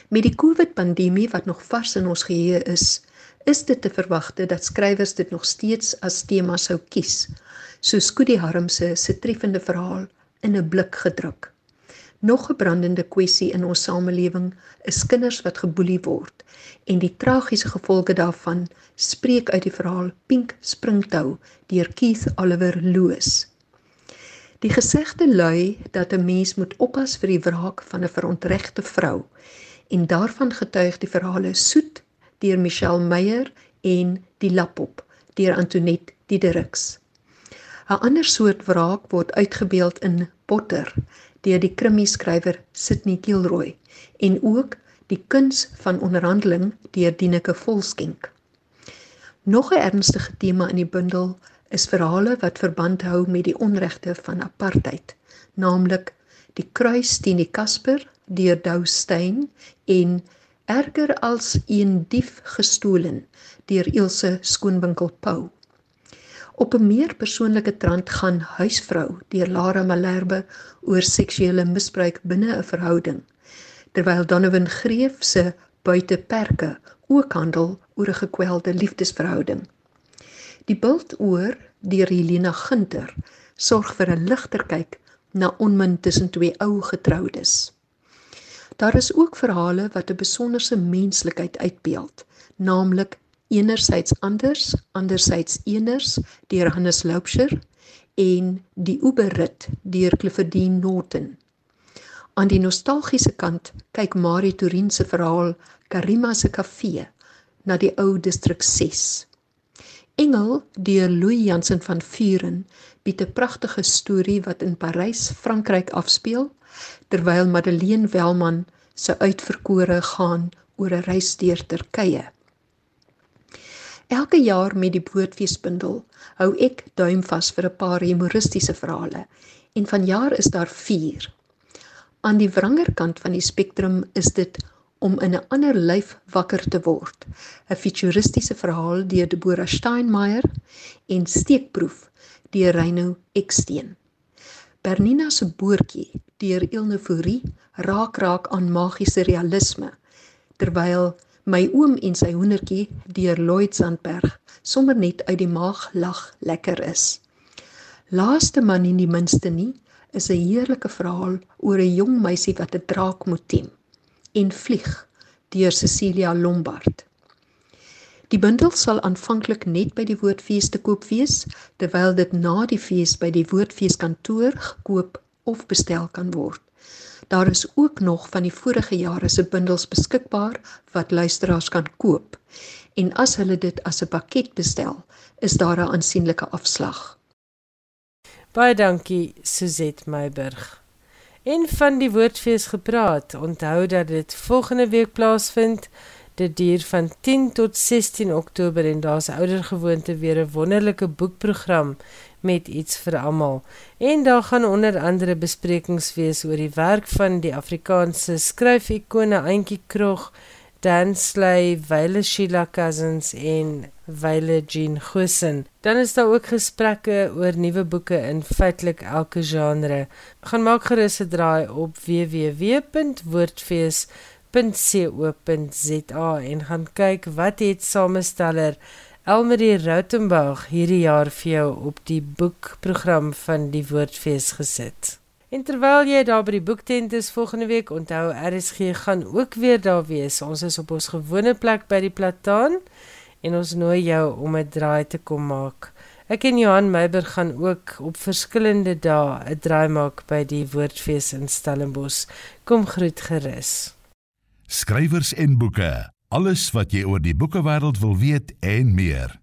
Met die COVID-pandemie wat nog vars in ons geheue is, is dit te verwagte dat skrywers dit nog steeds as tema sou kies, soos Koodie Harmse se treffende verhaal in 'n blik gedruk. Nog 'n brandende kwessie in ons samelewing is kinders wat geboelie word en die tragiese gevolge daarvan spreek uit die verhaal Pink Springtou deur Keith Oliver Lewis. Die gesegde lui dat 'n mens moet oppas vir die wraak van 'n verontregte vrou en daarvan getuig die verhale Soet deur Michelle Meyer en Die Lapop deur Antoinette Didericks. 'n Ander soort wraak word uitgebeeld in Potter deur die krimi skrywer Sidney Kilroy en ook Die kuns van onderhandeling deur Dieneke Volskenk. Nog 'n ernstige tema in die bundel is verhale wat verband hou met die onregte van apartheid, naamlik Die kruis teen die Kasper deur Dou Steyn en Erger als een dief gestolen deur Ilse Skoonwinkel Pau. Op 'n meer persoonlike trant gaan Huisvrou deur Lara Malherbe oor seksuele misbruik binne 'n verhouding, terwyl Donovan Greef se Buiteperke ook handel oor 'n gekwelde liefdesverhouding. Die bult oor deur Helena Gunter sorg vir 'n ligter kyk na onmin tussen twee ou getroudes. Daar is ook verhale wat 'n besonderse menslikheid uitbeeld, naamlik enerzijds anders, anderzijds eners deur Hannes Loubser en Die Oeberrit deur Cliffordine Norton. Aan die nostalgiese kant kyk Marie Turin se verhaal Karima se kafee na die ou distrik 6. Engel deur Louis Jansen van Vuren bied 'n pragtige storie wat in Parys, Frankryk afspeel terwyl Madeleine Welman se uitverkore gaan oor 'n reis deur Turkye. Elke jaar met die Bootfeesbundel hou ek duim vas vir 'n paar humoristiese verhale en vanjaar is daar 4. Aan die wrangerkant van die spektrum is dit om in 'n ander lyf wakker te word. 'n Futuristiese verhaal deur Deborah Steinmeier en Steekproef deur Reino Eksteen. Bernina se boortjie deur Ilne Fourie raak raak aan magiese realisme terwyl My oom en sy hoendertjie deur Lloyd Sandberg sommer net uit die maag lag lekker is. Laaste man en die minste nie is 'n heerlike verhaal oor 'n jong meisie wat 'n draak moet tem en vlieg deur Cecilia Lombard. Die bundel sal aanvanklik net by die Woordfees te koop wees, terwyl dit na die fees by die Woordfees kantoor gekoop of bestel kan word. Daar is ook nog van die vorige jare se bundels beskikbaar wat luisteraars kan koop. En as hulle dit as 'n pakket bestel, is daar 'n aansienlike afslag. Baie dankie Suzette Meiburg. En van die woordfees gepraat. Onthou dat dit volgende week plaasvind. Dit duur van 10 tot 16 Oktober en daar's oudergewoonte weer 'n wonderlike boekprogram met iets vir almal. En daar gaan onder andere besprekings wees oor die werk van die Afrikaanse skryfikone Auntie Krog, Dan Slay, Wile Sheila Cousins en Wile Jean Gosen. Dan is daar ook gesprekke oor nuwe boeke in feitelik elke genre. Gaan maak gerus 'n draai op www.woordfees.co.za en gaan kyk wat het samesteller Elmarie Rautenbach hierdie jaar vir jou op die boekprogram van die Woordfees gesit. En terwyl jy daar by die boektent is volgende week, onthou RSG gaan ook weer daar wees. Ons is op ons gewone plek by die Plataan en ons nooi jou om 'n draai te kom maak. Ek en Johan Meiber gaan ook op verskillende dae 'n draai maak by die Woordfees in Stellenbosch. Kom groet gerus. Skrywers en boeke Alles wat jy oor die boekewêreld wil weet en meer.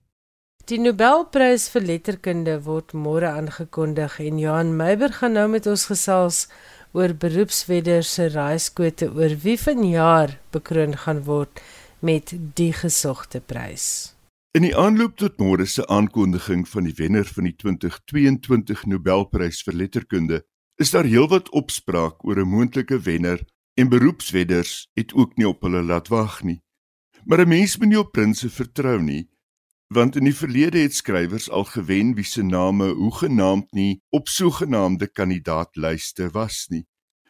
Die Nobelprys vir letterkunde word môre aangekondig en Johan Meiber gaan nou met ons gesels oor beroepswedders se raaiskote oor wie vanjaar bekroon gaan word met die gesogte prys. In die aanloop tot môre se aankondiging van die wenner van die 2022 Nobelprys vir letterkunde, is daar heelwat opspraak oor 'n moontlike wenner en beroepswedders het ook nie op hulle laat wag nie. Maar 'n mens moet nie op prinse vertrou nie, want in die verlede het skrywers al gewen wie se name hoegenaamd nie op sogenaamde kandidaatlyste was nie.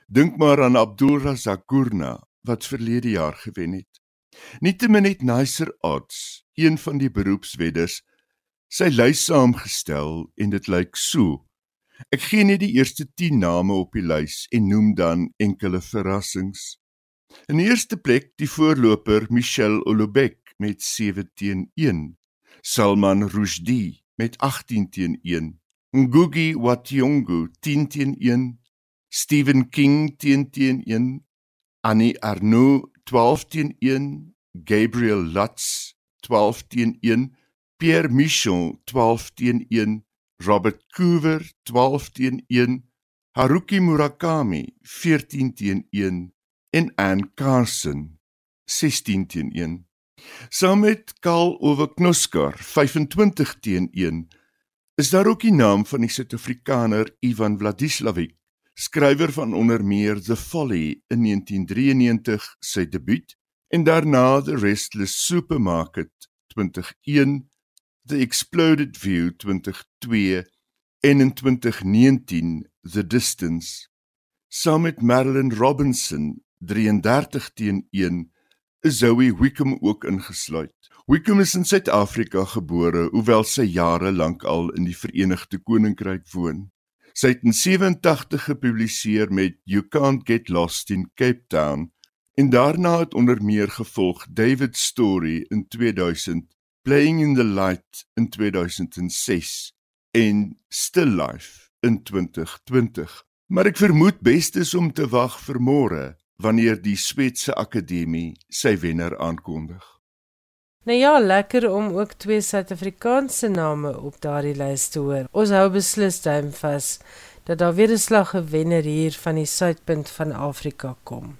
Dink maar aan Abdul Razak Gurna wat verlede jaar gewen het. Nietemin het Nicer Odds, een van die beroepswedders, sy lys saamgestel en dit lyk so. Ek gee net die eerste 10 name op die lys en noem dan enkele verrassings. In die eerste plek die voorloper Michel Olubek met 7 teen 1. Salman Rushdie met 18 teen 1. Ngugi wa Thiong'o 10 teen 1. Stephen King 10 teen 1. Annie Arnaud 12 teen 1. Gabriel Lutz 12 teen 1. Pierre Michon 12 teen 1. Robert Coover 12 teen 1. Haruki Murakami 14 teen 1 en Anne Carson 16 teen 1. Saam met Karl Ove Knoskar 25 teen 1 is daar ook die naam van die Suid-Afrikaner Ivan Vladislavik, skrywer van onder meer The Folly in 1993 sy debuut en daarna The Restless Supermarket 2001, The Exploded View 2002 en in 2019 The Distance. Saam met Marilyn Robinson 33 teen 1 is Zoe Wickham ook ingesluit. Wickham is in Suid-Afrika gebore, hoewel sy jare lank al in die Verenigde Koninkryk woon. Sy het in 87 gepubliseer met You Can't Get Lost in Cape Town en daarna het onder meer gevolg David Story in 2000, Playing in the Light in 2006 en Still Life in 2020. Maar ek vermoed best is om te wag vir môre wanneer die Swetse Akademie sy wenner aankondig. Nou ja, lekker om ook twee Suid-Afrikaanse name op daardie lys te hoor. Ons hou beslis duim vas dat daar weer 'n slag gewenner hier van die suidpunt van Afrika kom.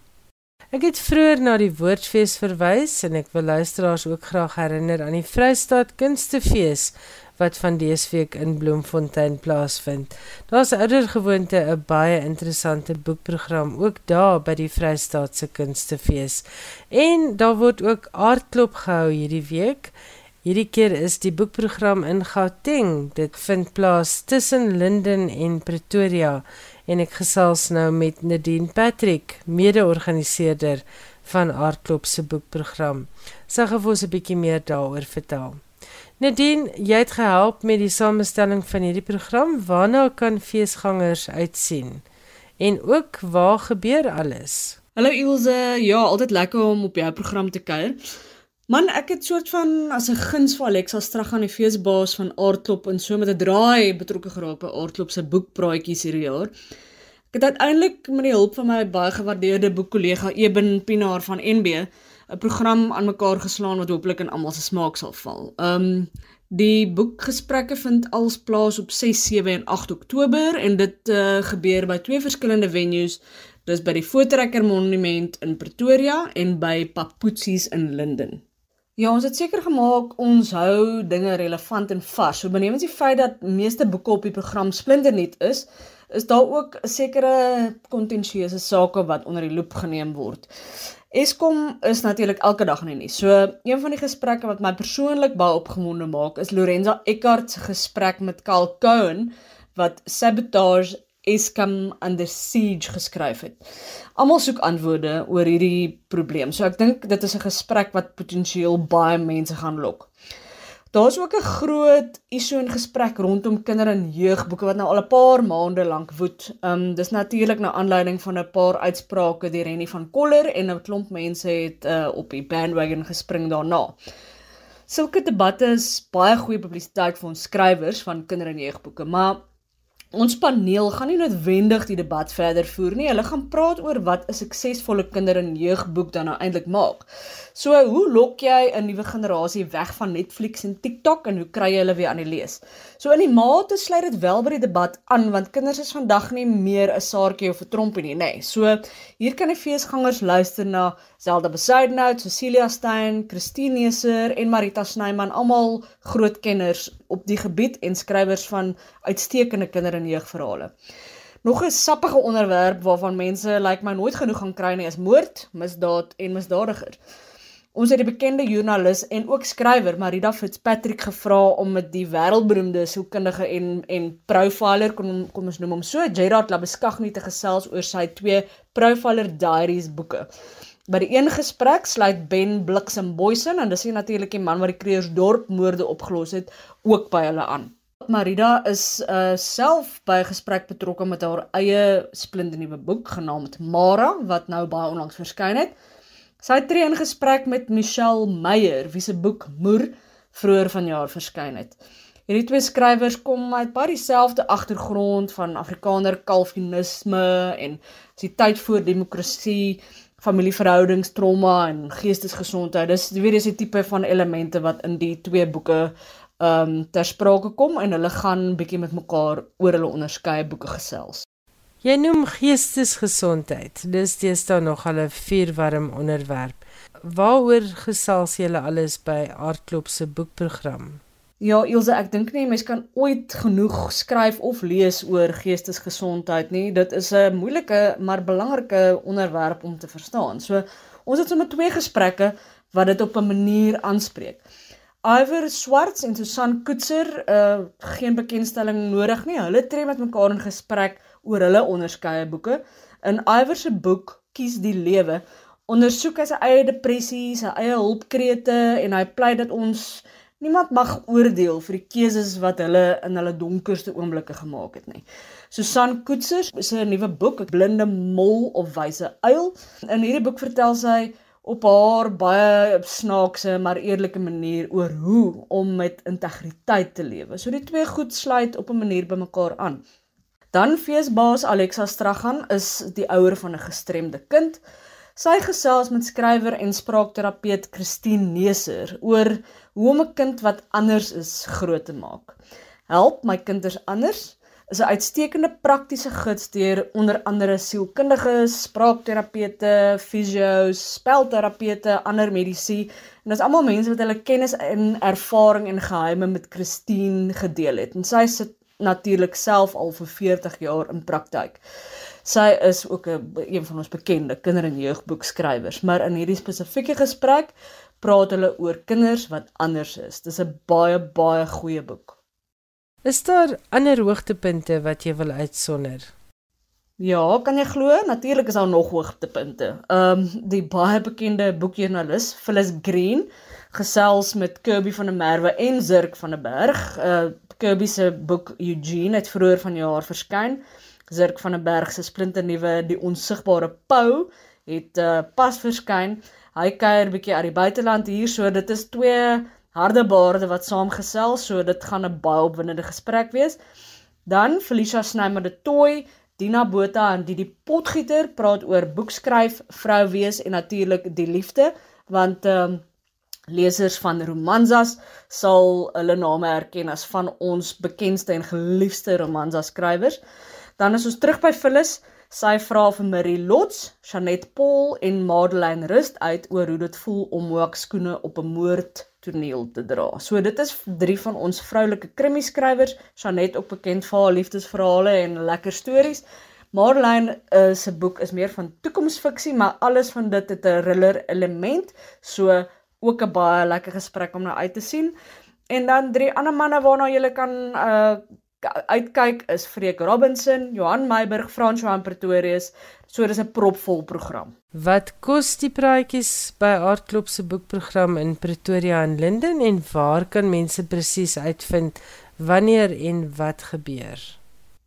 Ek het vroeër na die Woordfees verwys en ek wil luisteraars ook graag herinner aan die Vrystaat Kunstefees wat van dese week in Bloemfontein plaasvind. Daar's ouer gewoonte 'n baie interessante boekprogram ook daar by die Vrystaatse Kunstefees. En daar word ook aardklop gehou hierdie week. Hierdie keer is die boekprogram in Gauteng. Dit vind plaas tussen Linden en Pretoria en ek gesels nou met Nadine Patrick, mede-organiseerder van Aardklop se boekprogram. Sy gaan vir ons 'n bietjie meer daaroor vertel. Nadine, jy het gehelp met die samestelling van hierdie program. Waarna kan feesgangers uitsien? En ook waar gebeur alles? Hallo Ilse, ja, altyd lekker om op jou program te kuier. Man, ek het soort van as 'n guns vir Alexa Strag aan die feesbaas van Aardklop en so met 'n draai betrokke geraak by Aardklop se boekpraatjies hierdie jaar. Ek het uiteindelik met die hulp van my baie gewaardeerde boekkollega Eben Pinaar van NB 'n program aan mekaar geslaan wat hopelik in almal se smaak sal val. Um die boekgesprekke vind als plaas op 6, 7 en 8 Oktober en dit uh, gebeur by twee verskillende venues. Dis by die Voortrekker Monument in Pretoria en by Papoetsies in Linden. Ja, ons het seker gemaak ons hou dinge relevant en vars. So benemens die feit dat meeste boeke op die program splinternuut is, is daar ook 'n sekere kontensieuse sake wat onder die loep geneem word. Eskom is natuurlik elke dag in die nuus. So een van die gesprekke wat my persoonlik baie opgewonde maak, is Lorenza Eckart se gesprek met Carl Cohen wat Sabotage Eskom Under Siege geskryf het. Almal soek antwoorde oor hierdie probleem. So ek dink dit is 'n gesprek wat potensieel baie mense gaan lok. Daar's ook 'n groot issue in gesprek rondom kinder- en jeugboeke wat nou al 'n paar maande lank woed. Um dis natuurlik na aanleiding van 'n paar uitsprake deur Rennie van Koller en 'n klomp mense het uh, op die bandwagon gespring daarna. Sulke debatte is baie goeie publisiteit vir ons skrywers van kinder- en jeugboeke, maar Ons paneel gaan nie noodwendig die debat verder voer nie. Hulle gaan praat oor wat 'n suksesvolle kinder- en jeugboek dan nou eintlik maak. So, hoe lok jy 'n nuwe generasie weg van Netflix en TikTok en hoe kry jy hulle weer aan die lees? So in die mate sluit dit wel by die debat aan want kinders is vandag nie meer 'n saartjie of 'n trompie nie, nê. Nee. So hier kan die feesgangers luister na Zelda Besuidenhout, Cecilia Stein, Christine Neser en Marita Snyman, almal groot kenners op die gebied en skrywers van uitstekende kinder- en jeugverhale. Nog 'n sappige onderwerp waarvan mense lyk like my nooit genoeg gaan kry nie is moord, misdaad en misdadiger. Ons het die bekende joernalis en ook skrywer Marita Fitzpatrick gevra om met die wêreldberoemde sielkundige en en profiler kom kom ons noem hom so Gerard Labeskagni te gesels oor sy twee Profiler Diaries boeke. By die een gesprek sluit Ben Bliksem Boysen en dis natuurlik die man wat die Kreersdorp moorde opgelos het ook by hulle aan. Marida is uh self by 'n gesprek betrokke met haar eie splinternuwe boek genaamd Mara wat nou baie onlangs verskyn het. Sy tree in gesprek met Michelle Meyer wie se boek Moer vroeër vanjaar verskyn het. Hierdie twee skrywers kom uit baie dieselfde agtergrond van Afrikaner kalvinisme en die tyd voor demokrasie familieverhoudings, trauma en geestesgesondheid. Dis weer is 'n tipe van elemente wat in die twee boeke ehm um, ter sprake kom en hulle gaan bietjie met mekaar oor hulle onderskeie boeke gesels. Jy noem geestesgesondheid. Dis deesdae nog 'n vuurwarm onderwerp. Waaroor gesels julle alles by Aardklop se boekprogram? Ja, Ilse, ek dink nie mens kan ooit genoeg skryf of lees oor geestesgesondheid nie. Dit is 'n moeilike maar belangrike onderwerp om te verstaan. So, ons het sommer twee gesprekke wat dit op 'n manier aanspreek. Iver Swarts en Susan Koetser, uh geen bekendstelling nodig nie. Hulle tree met mekaar in gesprek oor hulle onderskeie boeke. In Iver se boek Kies die lewe ondersoek hy sy eie depressie, sy eie hulpkrete en hy pleit dat ons Niemand mag oordeel vir die keuses wat hulle in hulle donkerste oomblikke gemaak het nie. Susan Koetsers se nuwe boek Blinde Mol of Wyse Uil. In hierdie boek vertel sy op haar baie snaakse maar eerlike manier oor hoe om met integriteit te lewe. So die twee goed sluit op 'n manier by mekaar aan. Dan feesbaas Alexa Straghan is die ouer van 'n gestremde kind. Sy gesels met skrywer en spraakterapeut Christine Neser oor hoe om 'n kind wat anders is groot te maak. Help my kinders anders is 'n uitstekende praktiese gids deur onder andere sielkundiges, spraakterapeute, fisio's, spelterapeute, ander medisy en dis almal mense wat hulle kennis en ervaring en geheime met Christine gedeel het. En sy sit natuurlik self al vir 40 jaar in praktyk. Sy is ook 'n een van ons bekende kinder- en jeugboekskrywers, maar in hierdie spesifieke gesprek praat hulle oor kinders wat anders is. Dis 'n baie baie goeie boek. Is daar ander hoogtepunte wat jy wil uitsonder? Ja, kan jy glo? Natuurlik is daar nog hoogtepunte. Ehm um, die baie bekende boekjoernalis Phyllis Green gesels met Kirby van der Merwe en Zirk van der Berg. Uh Kirby se boek Eugene het vroeër vanjaar verskyn. Zirk van der Berg se splinternuwe Die onsigbare Pou het uh, pas verskyn. Hy kuier bietjie uit die buiteland hier, so dit is twee harde baarde wat saamgesel, so dit gaan 'n baie opwindende gesprek wees. Dan Felicia Snyman de Toy, Dina Botha en Didi Potgieter praat oor boekskryf, vrou wees en natuurlik die liefde, want ehm um, lesers van romansas sal hulle name herken as van ons bekendste en geliefde romansa skrywers. Dan is ons terug by Phyllis. Sy vra vir Marie Lots, Janet Paul en Madeleine Rust uit oor hoe dit voel om hoekskoene op 'n moordtoneel te dra. So dit is drie van ons vroulike krimi skrywers, Janet ook bekend vir haar liefdesverhale en lekker stories. Madeleine uh, se boek is meer van toekomsfiksie, maar alles van dit het 'n thriller element, so ook 'n baie lekker gesprek om na uit te sien. En dan drie ander manne waarna jy kan uh uitkyk is Freek Robinson, Johan Meiburg, Frans Johan Pretorius. So dis 'n propvol program. Wat kos die praatjies by Aardklop se boekprogram in Pretoria en Linden en waar kan mense presies uitvind wanneer en wat gebeur?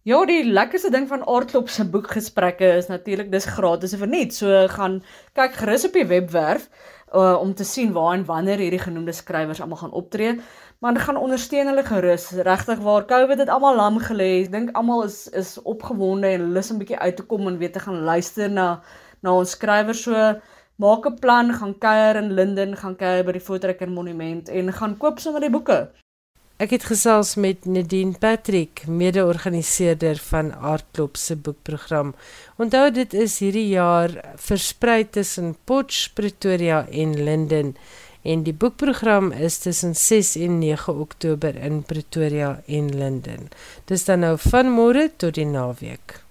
Ja, die lekkerste ding van Aardklop se boekgesprekke is natuurlik dis gratis en verniet. So gaan kyk gerus op die webwerf uh, om te sien waar en wanneer hierdie genoemde skrywers almal gaan optree maar gaan ondersteun hulle gerus. Regtig waar COVID het almal lam gelê. Ek dink almal is is opgewonde en lus om bietjie uit te kom en weer te gaan luister na na ons skrywers. So maak 'n plan, gaan kuier in Linden, gaan kuier by die Voortrekker Monument en gaan koop sommer die boeke. Ek het gesels met Nadine Patrick, mede-organiseerder van Aardklop se boekprogram. Onthou dit is hierdie jaar versprei tussen Potch, Pretoria en Linden en die boekprogram is tussen 6 en 9 Oktober in Pretoria en Linden. Dis dan nou van môre tot die naweek.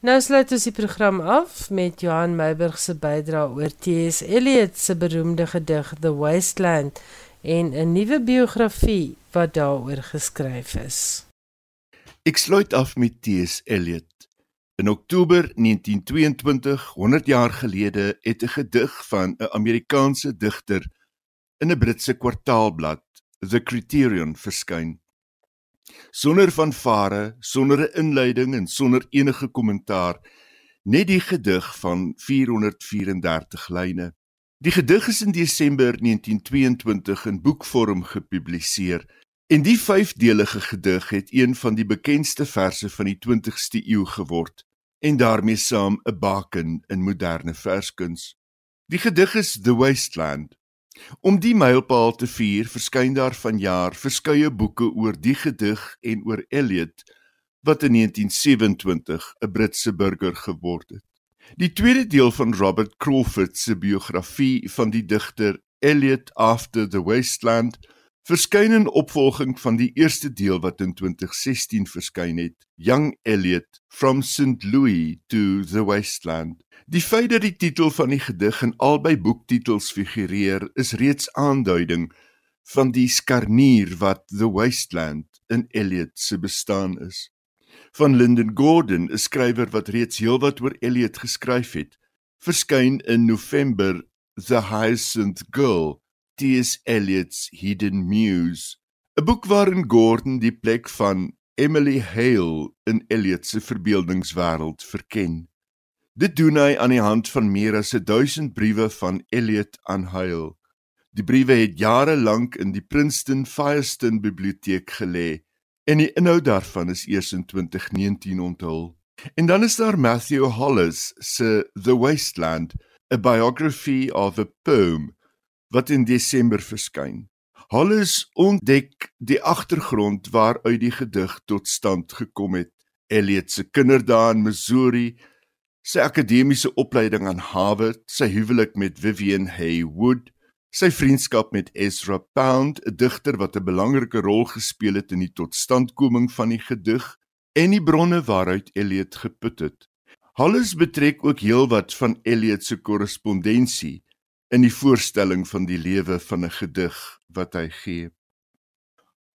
Nou sluit ons die program af met Johan Meiburg se bydrae oor T.S. Eliot se beroemde gedig The Wasteland en 'n nuwe biografie wat daaroor geskryf is. Ek sluit af met T.S. Eliot In Oktober 1922, 100 jaar gelede, het 'n gedig van 'n Amerikaanse digter in 'n Britse kwartaalblad, The Criterion, verskyn. Sonder vanvare, sonder 'n inleiding en sonder enige kommentaar, net die gedig van 434 lyne. Die gedig is in Desember 1922 in boekvorm gepubliseer. En die vyfdelige gedig het een van die bekendste verse van die 20ste eeu geword en daarmee saam 'n baken in moderne verskuns. Die gedig is The Wasteland. Om die mylpaal te vier, verskyn daar vanjaar verskeie boeke oor die gedig en oor Eliot wat in 1927 'n Britse burger geword het. Die tweede deel van Robert Crawford se biografie van die digter Eliot After the Wasteland verskyn in opvolging van die eerste deel wat in 2016 verskyn het, Young Eliot from St Louis to the Wasteland. Die feit dat die titel van die gedig in albei boektitels figureer, is reeds aanduiding van die skarnier wat The Wasteland in Eliot se bestaan is. Van Lyndon Gordon, 'n skrywer wat reeds heelwat oor Eliot geskryf het, verskyn in November The Hyacinth Girl, T.S. Eliot's Hidden Muse, 'n boek waarin Gordon die plek van Emily Hale in Eliot se verbeeldingswêreld verken. Dit doen hy aan die hand van meer as 1000 briewe van Eliot aan Hale. Die briewe het jare lank in die Princeton Firestone biblioteek gelê en die inhoud daarvan is eers in 2019 onthul. En dan is daar Matthew Hollis se The Wasteland, A Biography of a Poem wat in Desember verskyn. Hollis ontdek die agtergrond waaruit die gedig tot stand gekom het. Eliot se kinderdae in Missouri, sy akademiese opleiding aan Harvard, sy huwelik met Vivian Haywood, sy vriendskap met Ezra Pound, 'n digter wat 'n belangrike rol gespeel het in die totstandkoming van die gedig en die bronne waaruit Eliot geput het. Hollis betrek ook heelwat van Eliot se korrespondensie in die voorstelling van die lewe van 'n gedig wat hy gee.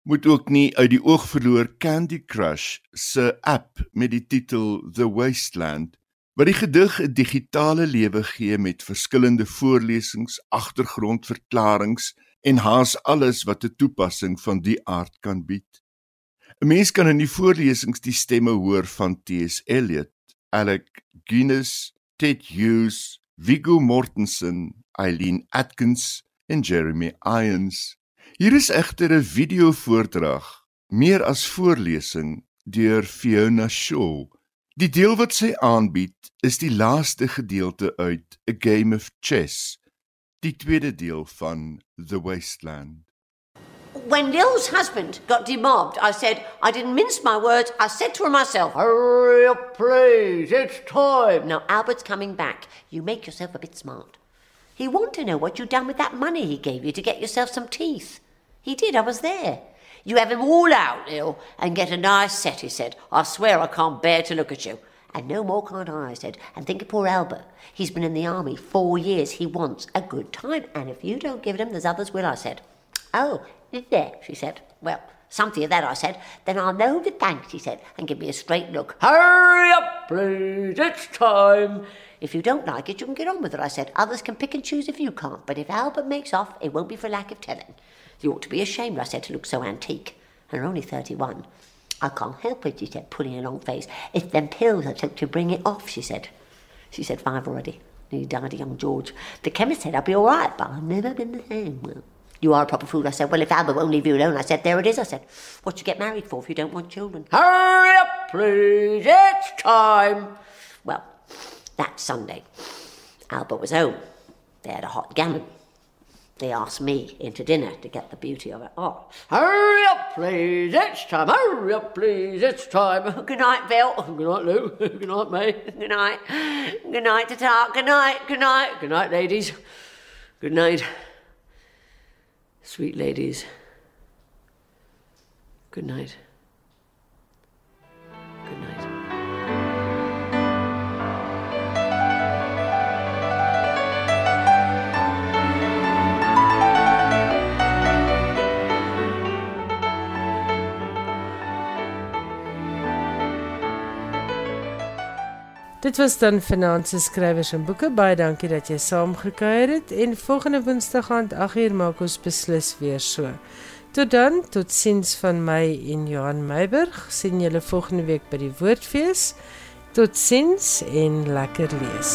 Moet ook nie uit die oog verloor Candy Crush se app met die titel The Wasteland wat die gedig 'n digitale lewe gee met verskillende voorlesings, agtergrondverklaringe en haas alles wat 'n toepassing van die aard kan bied. 'n Mens kan in die voorlesings die stemme hoor van T.S. Eliot Alec Guinness, Ted Hughes, Viggo Mortensen, Eileen Atkins en Jeremy Irons. Hier is egter 'n video voordrag, meer as voorlesing deur Fiona Shaw. Die deel wat sy aanbied, is die laaste gedeelte uit A Game of Chess, die tweede deel van The Wasteland. When Lil's husband got demobbed, I said, I didn't mince my words. I said to her myself, Hurry up, please, it's time. Now, Albert's coming back. You make yourself a bit smart. He wanted to know what you'd done with that money he gave you to get yourself some teeth. He did, I was there. You have him all out, Lil, and get a nice set, he said. I swear I can't bear to look at you. And no more can't I, I said. And think of poor Albert. He's been in the army four years. He wants a good time. And if you don't give it him, there's others will, I said. Oh, there, she said. Well, something of that, I said. Then I'll know the thanks, he said, and give me a straight look. Hurry up, please, it's time. If you don't like it, you can get on with it, I said. Others can pick and choose if you can't, but if Albert makes off, it won't be for lack of telling. You ought to be ashamed, I said, to look so antique. And you're only 31. I can't help it, she said, pulling a long face. It's them pills I took to bring it off, she said. She said five already. Nearly died of young George. The chemist said I'd be all right, but I've never been the same. Well, you are a proper fool, I said. Well, if Albert won't leave you alone, I said, there it is, I said. What you get married for if you don't want children? Hurry up, please, it's time. Well, that Sunday, Albert was home. They had a hot gammon. They asked me into dinner to get the beauty of it. all. hurry up, please, it's time. Hurry up, please, it's time. [laughs] Good night, Bill. [laughs] Good night, Lou. [laughs] Good night, May. Good night. [gasps] Good night to. Good night. Good night. Good night, ladies. Good night. Sweet ladies. Good night. Dit was dan Finanse Skrywers en Boeke. Baie dankie dat jy saamgekuier het en volgende Woensdag aand 8uur maak ons beslis weer so. Tot dan, tot sins van my en Johan Meiburg. Sien julle volgende week by die Woordfees. Tot sins en lekker lees.